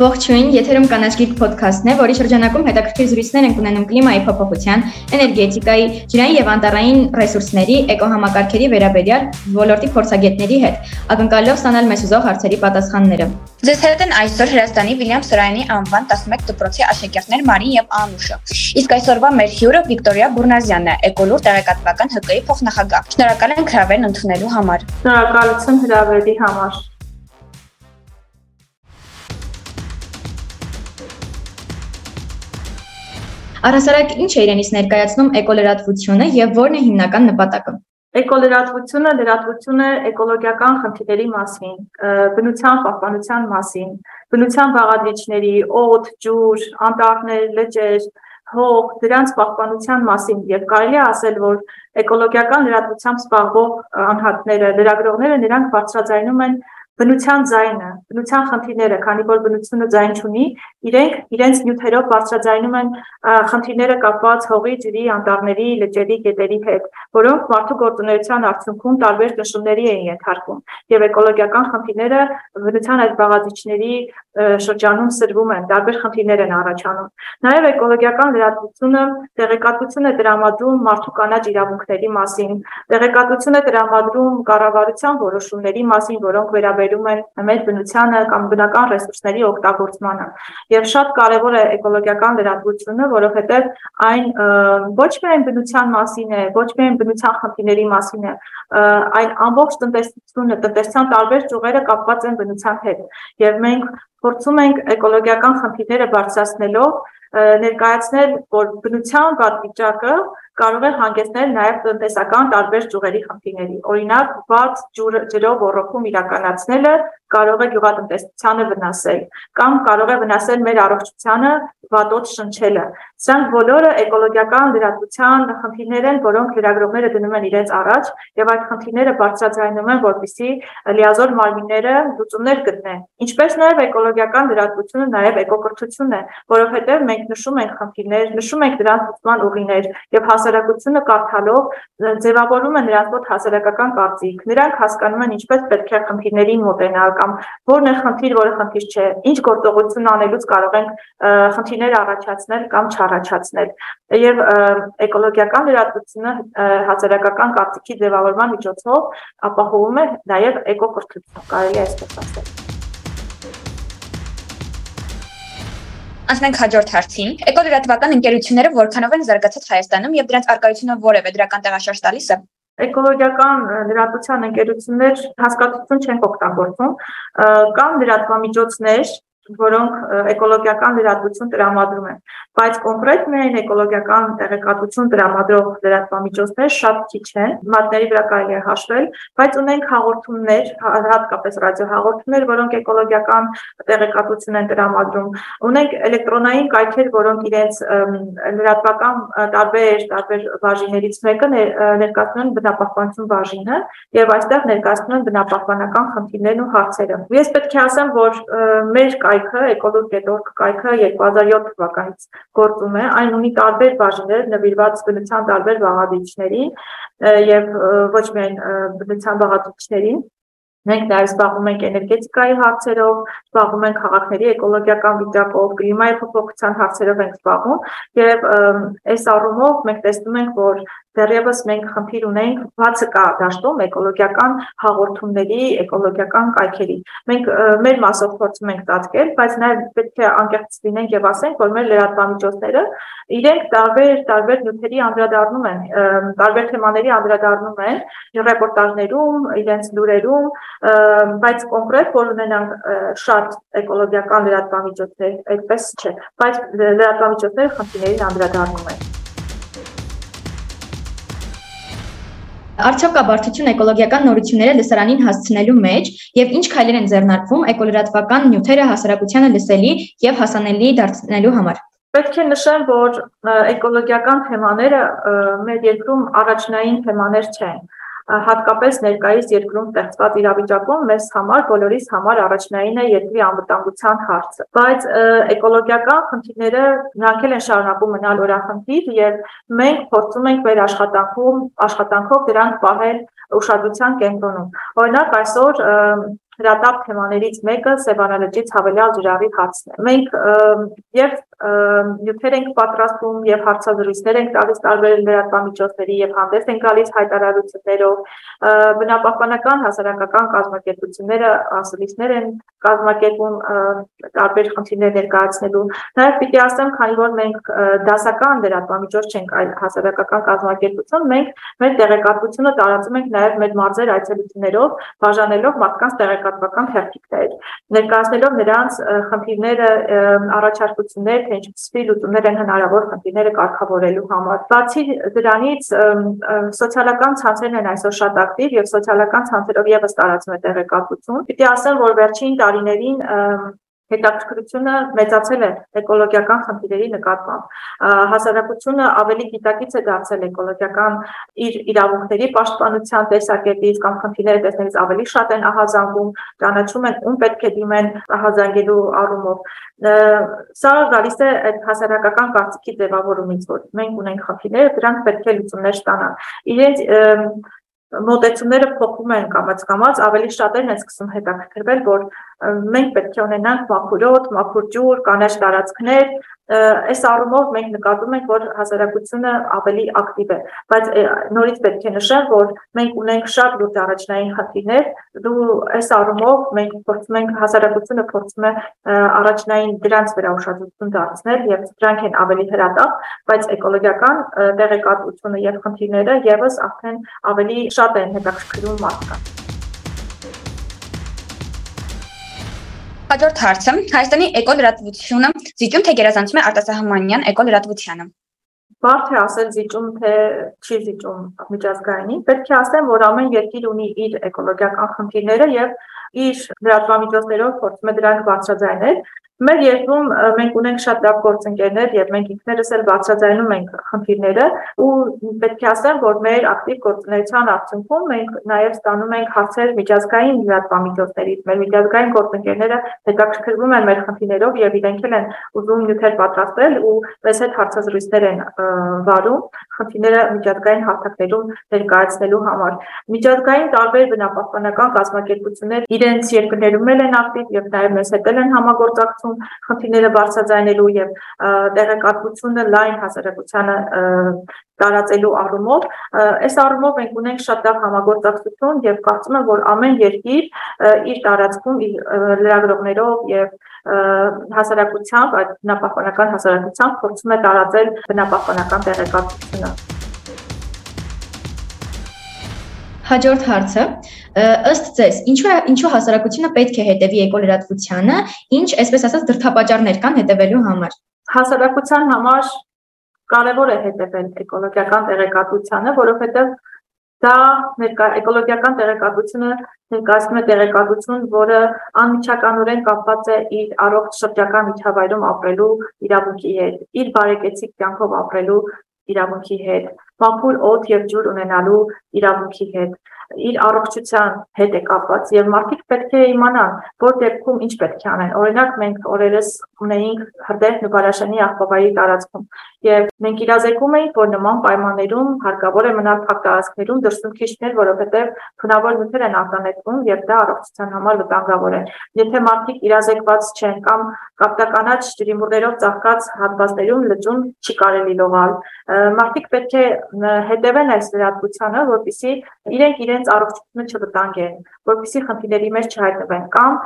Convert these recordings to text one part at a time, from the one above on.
Ողջույն, եթերում կանաչ գիրք ոդքասթն է, որի շրջանակում հետաքրքիր զրույցներ ենք ունենում կլիմայի փոփոխության, էներգետիկայի, ջրային եւ անտառային ռեսուրսների, էկոհամակարգերի վերաբերյալ ոլորտի փորձագետների հետ, ակնկալելով ստանալ մեզ ուզող հարցերի պատասխանները։ Ձեզ հետ են այսօր Հրաստանի Վիլյամ Սորայանի անվան 11 դպրոցի աշակերտներ Մարին եւ Անուշը։ Իսկ այսօրվա մեր հյուրը Վիկտորիա Բուրնազյանն է, էկոլուր տեղեկատվական ՀԿ-ի փոխնախագահ։ Շնորհակալ ենք հրավերն ընդունելու համար։ Շնորհակալություն հրավերի համար։ Առհասարակ ինչ է իրենից ներկայացնում էկոլրատվությունը եւ ո՞րն է հիմնական նպատակը։ Էկոլրատվությունը լրատվություն է էկոլոգիական խնդիրների մասին, բնության պահպանության մասին, բնության բաղադրիչների, օդ, ջուր, անտառներ, լճեր, հող, դրանց պահպանության մասին եւ կարելի է ասել, որ էկոլոգիական լրատվությամբ զբաղվող անհատները, լրագրողները նրանք բարձրաձայնում են բնության ձայնը, բնության խնդիրները, քանի որ բնությունը ձայն չունի, իրենք իրենց նյութերով բարձրաձայնում են խնդիրները կապված հողի, ջրի, անտառների, լճերի, գետերի հետ, որոնք մարդու գործունեության արդյունքում տարբեր ճնշումների են ենթարկվում եւ էկոլոգիական խնդիրները բնության այդ բաղադրիչների շրջանում սրվում են, տարբեր խնդիրներ են առաջանում։ Նաեւ էկոլոգիական լրատվությունը տեղեկատվություն է տրամադրում մարդու կանաչ իրավունքների մասին, տեղեկատվություն է տրամադրում կառավարության որոշումների մասին, որոնք վերաբերում են մեր բնությանը կամ բնական ռեսուրսների օգտագործմանը։ Եվ շատ կարևոր է էկոլոգիական լրատվությունը, որովհետև այն ոչ միայն բնության մասին է, ոչ միայն բնության խնդիրների մասին է, այլ ամբողջ տնտեսությունը, տնտեսության տարբեր ճյուղերը կապված են բնության հետ։ Եվ մենք փորձում ենք էկոլոգիական խնդիրները բարձրացնելով ներկայացնել, որ բնության վատ վիճակը կարող է հանգեցնել նաև տնտեսական տարբեր ճյուղերի խնդիրների։ Օրինակ, վատ ջրով ոռոգում իրականացնելը կարող է գյուղատնտեսությանը վնասել կամ կարող է վնասել մեր առողջությանը վատոց շնչելը։ Սրանք բոլորը էկոլոգիական լրատվության խնդիրներ են, որոնք լրագրողները դնում են իրենց առաջ եւ այդ խնդիրները բարձրաձայնում են, որպեսզի լիազոր մարմինները լուծումներ գտնեն։ Ինչպես նաեւ էկոլոգիական լրատվությունը նաեւ էկոկրթությունն է, որովհետեւ մենք նշում ենք խնդիրներ, նշում ենք դրանց լուծման ուղիներ եւ հասարակությունը կարդալով ձևավորում է նրանց մոտ հասարակական կարծիք։ Նրանք հասկանում են ինչպես պետք է խնդիրներին մոտենալ կամ որն է խնդիր, որը խնդիր չէ, ինչ գործողություն անելուց կարող ենք խնդիրներ առաջացնել կամ չառաջացնել։ Եվ էկոլոգիական լրատվությունը հասարակական կարծիքի ձևավորման միջոցով ապահովում է նաև էկոկրթություն, կարելի է այսպես ասել։ Անցնենք հաջորդ հարցին։ Էկոլրատվական ընկերությունները որքանով են զարգացած Հայաստանում եւ դրանց արկայությունը որևէ դրական տեղաշարժ տալիս է էկոլոգիական լրատվության ընկերություններ հասկացություն չեն օգտագործում կամ լրատվամիջոցներ որոնք էկոլոգիական լրատվություն տրամադրում են, բայց կոնկրետ միայն էկոլոգիական տեղեկատվություն տրամադրող լրատվամիջոցներ շատ քիչ են, մատների վրա կարելի է հաշվել, բայց ունենք հաղորդումներ, հատկապես ռադիո հաղորդումներ, որոնք էկոլոգիական տեղեկատվություն են տրամադրում։ Ունենք էլեկտրոնային կայքեր, որոնք իրենց լրատվական տարբեր տարբեր բաժիններից մեկը ներկայացնում են բնապահպանություն բաժինը եւ այստեղ ներկայացնում են բնապահպանական խնդիրներն ու հարցերը։ Ես պետք է ասեմ, որ մեր կայք կայքը, Ecologet.org կայքը 2007 թվականից գործում է։ Այն ունի տարբեր բաժիններ նվիրված բնության տարբեր բաղադրիչներին եւ ոչ միայն բնության բաղադրիչներին Մենք նաև զբաղվում ենք էներգետիկայի հարցերով, զբաղվում ենք քաղաքների էկոլոգիական վիճակով, կլիմայի փոփոխության հարցերով ենք զբաղվում եւ այս առումով մենք տեսնում ենք, որ դեռևս մենք խնդիր ունենք բացը կա դաշտում էկոլոգիական հաղորդումների, էկոլոգիական կայքերի։ Մենք մեր մասով փորձում ենք ծածկել, բայց նաև պետք է անկեղծ լինենք եւ ասենք, որ մեր լրատվամիջոցները իրենք տարբեր տարբեր նյութերի անդրադառնում են, տարբեր թեմաների անդրադառնում են ռեպորտաժներում, իրենց լուրերում, բայց կոնկրետ որ ունենանք շատ էկոլոգիական լրատվամիջոցներ, այդպես չէ, բայց լրատվամիջոցները խնդիրներին անդրադառնում են։ Արդյոք կա բարդություն էկոլոգիական նորությունները լսարանին հասցնելու մեջ եւ ինչ քայլեր են ձեռնարկվում էկոլրատվական նյութերը հասարակությանը լսելի եւ հասանելի դարձնելու համար։ Պետք է նշեմ, որ էկոլոգիական թեմաները մեր երկրում առաջնային թեմաներ չեն հատկապես ներկայիս երկրում ստեղծված իրավիճակում մեզ համար բոլորիս համար առաջնային է երկրի անվտանգության հարցը բայց էկոլոգիական խնդիրները նրանք են շարունակում մնալ օրախնդիր եւ մենք փորձում ենք մեր աշխատանքում աշխատանքով դրանք պահել ուշադրության կենտրոնում օրինակ այսօր հրատապ թեմաներից մեկը Սևանալճի ցավելյալ ջրավի հարցն է։ Մենք եւ նյութեր ենք պատրաստում եւ հարցազրույցներ ենք տալիս տարբեր լրատվամիջոցների եւ հանդես են գալիս հայտարարություններով բնապահպանական հասարակական կազմակերպությունները ասուլիսներ են կազմակերպում տարբեր խնդիրներ ներկայացնելու նաեւ պիտի ասեմ քանի որ մենք դասական լրատվամիջոց չենք այլ հասարակական կազմակերպություն մենք մեր տեղեկատվությունը տարածում ենք նաեւ մեր մարզեր այցելություններով բաժանելով մարդկանց տեղեկատվական թերթիկներ ներկայացնելով նրանց խնդիրները առաջարկություններ թե ինչպիսի լուծումներ են հնարավոր խնդիրները կարգավորելու համար։ Բացի դրանից սոցիալական ցանցերն են այսօր շատ ակտիվ եւ սոցիալական ցանցերով եւս տարածում է տեղեկատվություն։ Պիտի ասեմ, որ վերջին տարիներին հետաքրքրությունը մեծացել է էկոլոգիական խնդիրների նկատմամբ։ Հասարակությունը ավելի գիտակից է դարձել էկոլոգիական իր իրավունքների պաշտպանության տեսակետից կամ խնդիրները տեսնելիս ավելի շատ են ահազանգում, ճանաչում են ում պետք է դիմեն ահազանգելու առումով։ Սա գալիս է այդ հասարակական կարծիքի ձևավորումից, որ մենք ունենք խնդիրները, դրանք պետք է լուծումներ ստանան։ Իրենց մոտեցումները փոխվում են կամած կամած, ավելի շատերն են սկսում հետաքրքրվել, որ մենք պետք է ունենանք մաքուրոտ, մաքուր ջուր, կանաչ տարածքներ, այս առումով մենք նկատում ենք, որ հասարակությունը ավելի ակտիվ է, բայց նորից պետք է նշեմ, որ մենք ունենք շատ լուրջ առաջնային խնդիրներ, դու այս առումով մենք փորձում ենք հասարակությունը փորձում է առաջնային դրանց վրա ուշադրություն դարձնել եւ դրանք են ավելի հրատապ, բայց էկոլոգիական տեղեկատվությունը եւ խնդիրները եւս արդեն ավելի շատ են հետաքրքրում մարդկանց։ Հաջորդ հարցը. Հայաստանի էկոլրատվությունը զիջում թե գերազանցում է արտասահմանյան էկոլրատվությանը։ Բարդ է ասել զիջում թե չի զիջում միջազգայինի։ Պետք է ասեմ, որ ամեն երկիր ունի իր էկոլոգիական խնդիրները եւ իր լրատվամիջոցներով փորձում է դրանք բարձրաձայնել, Մեր երկրում մենք ունենք շատ լավ գործընկերներ եւ մենք ինքներս էլ բացատրանում ենք խնդիրները ու պետք է ասեմ, որ մեր ակտիվ գործունեության արդյունքում մենք նաեւ ստանում ենք հարցեր միջազգային լրատվամիջոցներից։ Մեր միջազգային գործընկերները հետաքրքրվում են մեր խնդիրներով եւ իրենք էլ են ուզում նյութեր պատրաստել ու մեզ հետ հարցազրույցներ են վարում խնդիրները միջազգային հարթակներում ներկայացնելու համար։ Միջազգային տարբեր բնապահպանական կազմակերպություններ իրենց երկրներում են ակտիվ եւ նաեւ մեզ հետ են համագործակցում գործում խնդիրները բարձրաձայնելու եւ տեղեկատվությունը լայն հասարակությանը տարածելու առումով այս առումով մենք ունենք շատ լավ համագործակցություն եւ կարծում եմ որ ամեն երկիր իր տարածքում իր լրագրողներով եւ հասարակությամբ այդ բնապահպանական հասարակությամբ փորձում է տարածել բնապահպանական տեղեկատվությունը Հաջորդ հարցը ըստ ձեզ ինչու ինչու հասարակությունը պետք է հետևի էկոլրատվությանը, ինչ, այսպես ասած, դրդապատճառներ կան հետևելու համար։ Հասարակության համար կարևոր է հետևել էկոլոգիական տեղեկատվությանը, որովհետև դա ներկա էկոլոգիական տեղեկատվությունը ներկայացնում է տեղեկատվություն, որը անմիջականորեն կապված է իր առողջ շրջակա միջավայրում ապրելու իրավունքի հետ, իր բարեկեցիկ կյանքով ապրելու իրավունքի հետ, մաքուր օդ եւ ջուր ունենալու իրավունքի հետ իր առողջության հետ է կապված եւ մարդիկ պետք է իմանան, որ դեպքում ինչ պետք է անեն։ Օրինակ մենք օրերս ունեինք հրդեհ նկարաշանի աղբավայի տարածքում եւ մենք իրազեկում էինք, որ նման պայմաններում հարկավոր է մնալ փակ տարածքներում դրսում քիչներ, որովհետեւ թունավոր նյութեր են արտանետվում եւ դա առողջության համար վտանգավոր է։ Եթե մարդիկ իրազեկված չեն կամ կապտականաչ ջրիմուռներով ծաղկած հատվածներում լճում չի կարելի լողալ, մարդիկ պետք է հետևեն այս լրատվությանը, որպեսզի իրենք իրենց առողջությունը չվտանգեն, որպեսզի խնդիրների մեջ չհայտնվեն կամ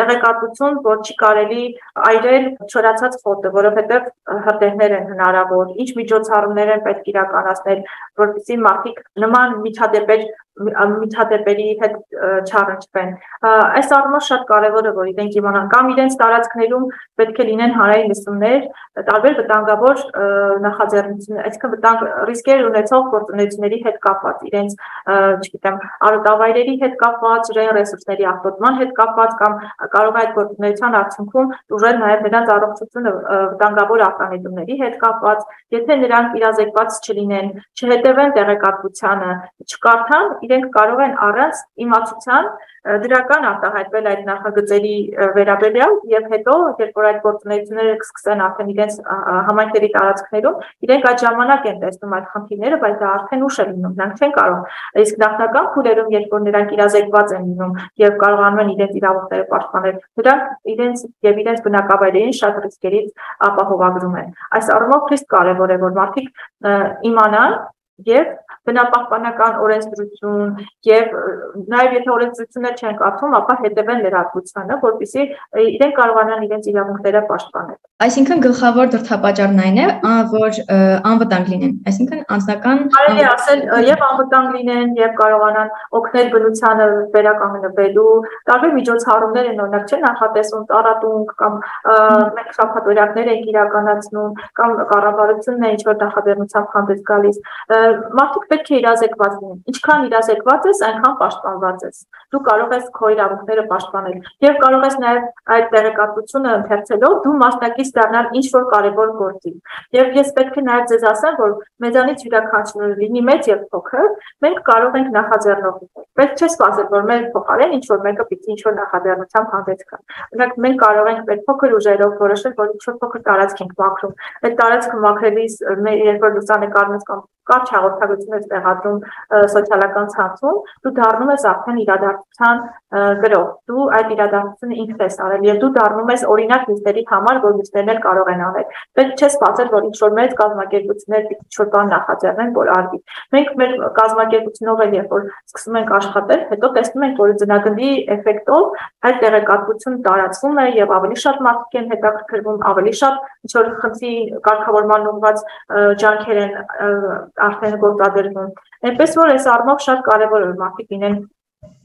տեղեկատվություն, որ չի կարելի այրել չորացած խոտը, որովհետև հրդեհներ են հնարավոր, ինչ միջոցառումներ են պետք իրականացնել, որպեսզի մարդիկ նման միջադեպեր միջադեպերի հետ չառնչվեն։ Այս առումով շատ կարևոր է որ իրենք իմանան կամ իրենց տարածքներում պետք է լինեն հանրային լսումներ, տարբեր վտանգավոր նախաձեռնություններ, այսինքն վտանգ ռիսկեր ունեցող գործունեությունների հետ կապված, իրենց, չգիտեմ, արոտավայրերի հետ կապված, ջրային ռեսուրսների աղտոտման հետ կապված կամ կարող է այդ գործունեության արդյունքում ուժել նաև նրանց առողջությունը վտանգավոր արտանետումների հետ կապված, եթե նրանք իրազեկված չլինեն, չհետևեն տեղեկատվությանը, չկարդան, իրենք կարող են առանց իմացության դրական արտահայտվել այդ նախագծերի վերաբերյալ եւ հետո երբ որ այդ գործունեությունները կսկսեն արդեն իրենց համայնքների տարածքներում իրենք այդ ժամանակ են տեսնում այդ խնդիրները բայց դա արդեն ուշ է լինում նրանք չեն կարող իսկ նախնական փուլերում երբ որ նրանք իրազեկված են լինում եւ կարողանում են իրենց իրավունքները պաշտպանել նրանք իրենց եւ իրենց բնակավայրերին շատ ռիսկերից ապահովագրում են այս առումով խիստ կարեւոր է որ մարդիկ իմանան եւ բնապահպանական օրենսդրություն եւ նաեւ եթե օրենսդրություններ չեն կապվում, ապա հետևեն լրատվությանը, որպեսզի իրենք կարողանան իրենց իրավունքները պաշտպանել։ Այսինքն գլխավոր դրդապատճառն այն է, որ անվտանգ լինեն, այսինքն անձնական Կարելի ասել եւ անվտանգ լինեն եւ կարողանան օգնել բնությանը վերականգնվելու, տարբեր միջոցառումներ են օրինակ չէ նախատեսում տարատունք կամ մենք շփաթորակներ ենք իրականացնում կամ կառավարությունն է ինչ որ նախաձեռնությամբ հանդես գալիս մարդիկ պետք է իրազեկված լինեն։ Ինչքան իրազեկված ես, այնքան պաշտպանված ես։ Դու կարող ես քո իրավունքները պաշտպանել եւ կարող ես նաեւ այդ տեղեկատվությունը ընթերցելով դու մասնակից դառնալ ինչ որ կարևոր գործի։ Եվ ես պետք է նաեւ ձեզ ասեմ, որ մեզանից յուրաքանչյուրը լինի մեծ եւ փոքր, մենք կարող ենք նախաձեռնող լինել։ Պետք չէ սպասել, որ մեր փոխարեն ինչ որ մեկը պիտի ինչ որ նախաձեռնությամբ հանդես գա։ Օրինակ մենք կարող ենք մեր փոքր ուժերով որոշել, որ ինչ որ փոքր տարածք ենք մաքրում։ Այդ տարածքը մաքրելիս երբ որ լուսանկարում ես կամ կարճ հաղորդագրություն ես տեղադրում սոցիալական ցանցում, դու դառնում ես արդեն իրադարձության գրող։ Դու այդ իրադարձությունը ինքդ ես արել եւ դու դառնում ես օրինակ մյուսների համար, որ մյուսներն էլ կարող են անել։ Պետք չէ սպասել, որ ինչ-որ մեծ կազմակերպություններ ինչ-որ բան նախաձեռնեն, որ արվի։ Մենք մեր կազմակերպությունով էլ երբ որ սկսում ենք աշխատել, հետո տեսնում ենք, որ ձնագնդի էֆեկտով այդ տեղեկատվությունը տարածվում է եւ ավելի շատ մարդիկ են հետաքրքրվում, ավելի շատ ինչ-որ խնդրի կարգավորման ուղղված ջանքեր են արդեն գործադրվում։ Այնպես որ այս առումով շատ կարևոր է մարդիկ լինեն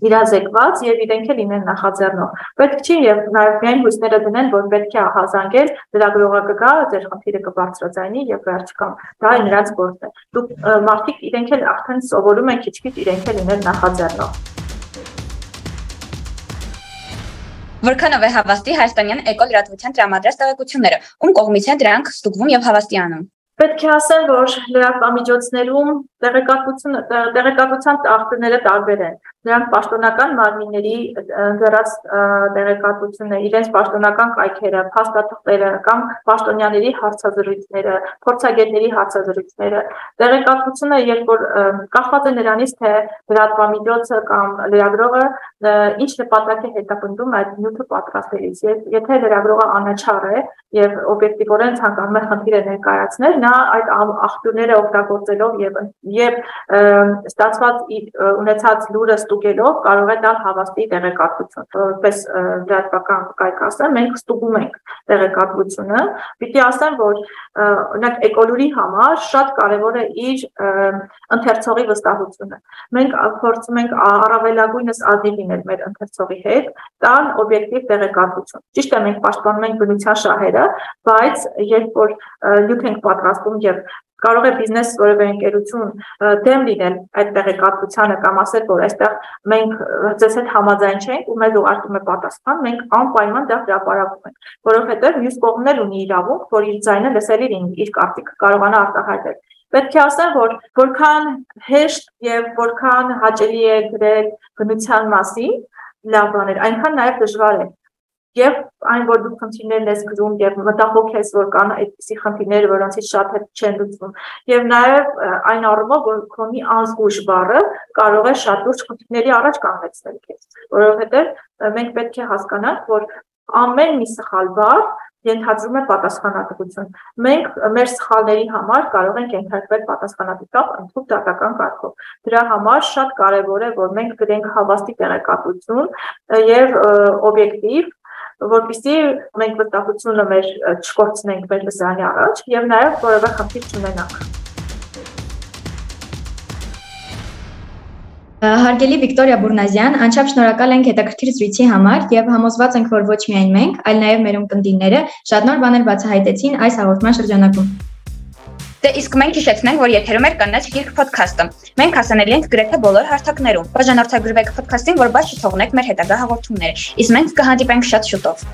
իրազեկված եւ իրենք էլ լինեն նախաձեռնող։ Պետք չի եւ նաեւ միայն հույսները դնեն, որ պետք է ահազանգել, դրագրողը կգա, ձեր խնդիրը կբարձրացնի եւ վերջ կամ դա է նրանց գործն է։ Դուք մարդիկ իրենք էլ արդեն սովորում են քիչ-քիչ իրենք էլ լինեն նախաձեռնող։ Որքանով է հավաստի հայաստանյան էկոլրատվության տրամադրած տեղեկությունները, ում կողմից են դրանք ստուգվում եւ հավաստիանում։ Պետք է ասեմ, որ լրատվամիջոցներում տեղեկատվությունը տեղեկատվության աղբյուրները տարբեր են նրանք պաշտոնական մարմինների դրած տեղեկատվությունը, իրենց պաշտոնական կայքերը, փաստաթղթերը կամ պաշտոնյաների հարցազրույցները, փորձագետների հարցազրույցները, տեղեկատվությունը, երբ որ կախված է նրանից, թե լրատվամիջոցը կամ լրագրողը ինչ նպատակ է հետապնդում այդ նյութը պատրաստելիս։ Եթե լրագրողը անաչառ է եւ օբյեկտիվորեն ցանկանում է խնդիրը ներկայացնել, նա այդ աղբյուրները օգտագործելով եւ եւ ստացված ունեցած լուրը ստուգելով կարող է տալ հավաստի տեղեկատվություն։ Որպես լրատվական կայք ասեմ, մենք ստուգում ենք տեղեկատվությունը։ Պիտի ասեմ, որ օրինակ էկոլուրի համար շատ կարևոր է իր ընթերցողի վստահությունը։ Մենք փորձում ենք առավելագույնս ազնիվ լինել մեր ընթերցողի հետ, տալ օբյեկտիվ տեղեկատվություն։ Ճիշտ է, մենք պաշտպանում ենք բնության շահերը, բայց երբ որ նյութ ենք պատրաստում եւ կարող է բիզնես որևէ ընկերություն դեմ լինել այդ տեղեկատվությանը կամ ասել, որ այստեղ մենք ձեզ հետ համաձայն չենք ու մեզ ուղարկում է պատասխան, մենք անպայման դա հրապարակում ենք, որովհետև մյուս կողմն էլ ունի իրավունք, որ իր ձայնը լսելի լինի, իր կարծիքը կարողանա արտահայտել։ Պետք է ասեմ, որ որքան հեշտ եւ որքան հաճելի է գրել բնության մասին, լավ բաներ, այնքան նաև դժվար է եւ այն որ դու խնդիրներն ես գրում եւ մտահոգ ես որ կան այդպիսի խնդիրներ որոնցից շատ հետ չեն լուծվում եւ նաեւ այն առումով որ քոնի անզգույշ բառը կարող է շատ լուրջ խնդիրների առաջ կանգնեցնել քեզ որովհետեւ մենք պետք է հասկանանք որ ամեն մի սխալ բառ ենթադրում է պատասխանատվություն։ Մենք մեր սխալների համար կարող ենք ենթարկվել պատասխանատվությամբ ընդհանուր դատական կարգով։ Դրա համար շատ կարևոր է, որ մենք գրենք հավաստի տեղեկատվություն եւ օբյեկտիվ որպեսզի մենք վստահությունը մեր չկորցնենք մեր լսարանի առաջ եւ նաեւ որևէ խնդիր չունենանք։ Հարգելի Վիկտորիա Բուրնազյան, անչափ շնորհակալ ենք հետաքրքիր զրույցի համար եւ համոզված ենք, որ ոչ միայն մենք, այլ նաեւ մեր ունկնդիրները շատ նոր բաներ բացահայտեցին այս հաղորդման շրջանակում։ Դե իսկ մենք հիշեցնենք, որ եթերում է կանաչ գիրք ոդքասթը։ Մենք հասանելի ենք գրեթե բոլոր հարթակներում։ Բաժանորդագրվեք ոդքասթին, որ բաց չթողնեք մեր հետագա հաղորդումները։ Իսկ մենք կհանդիպենք շատ շուտով։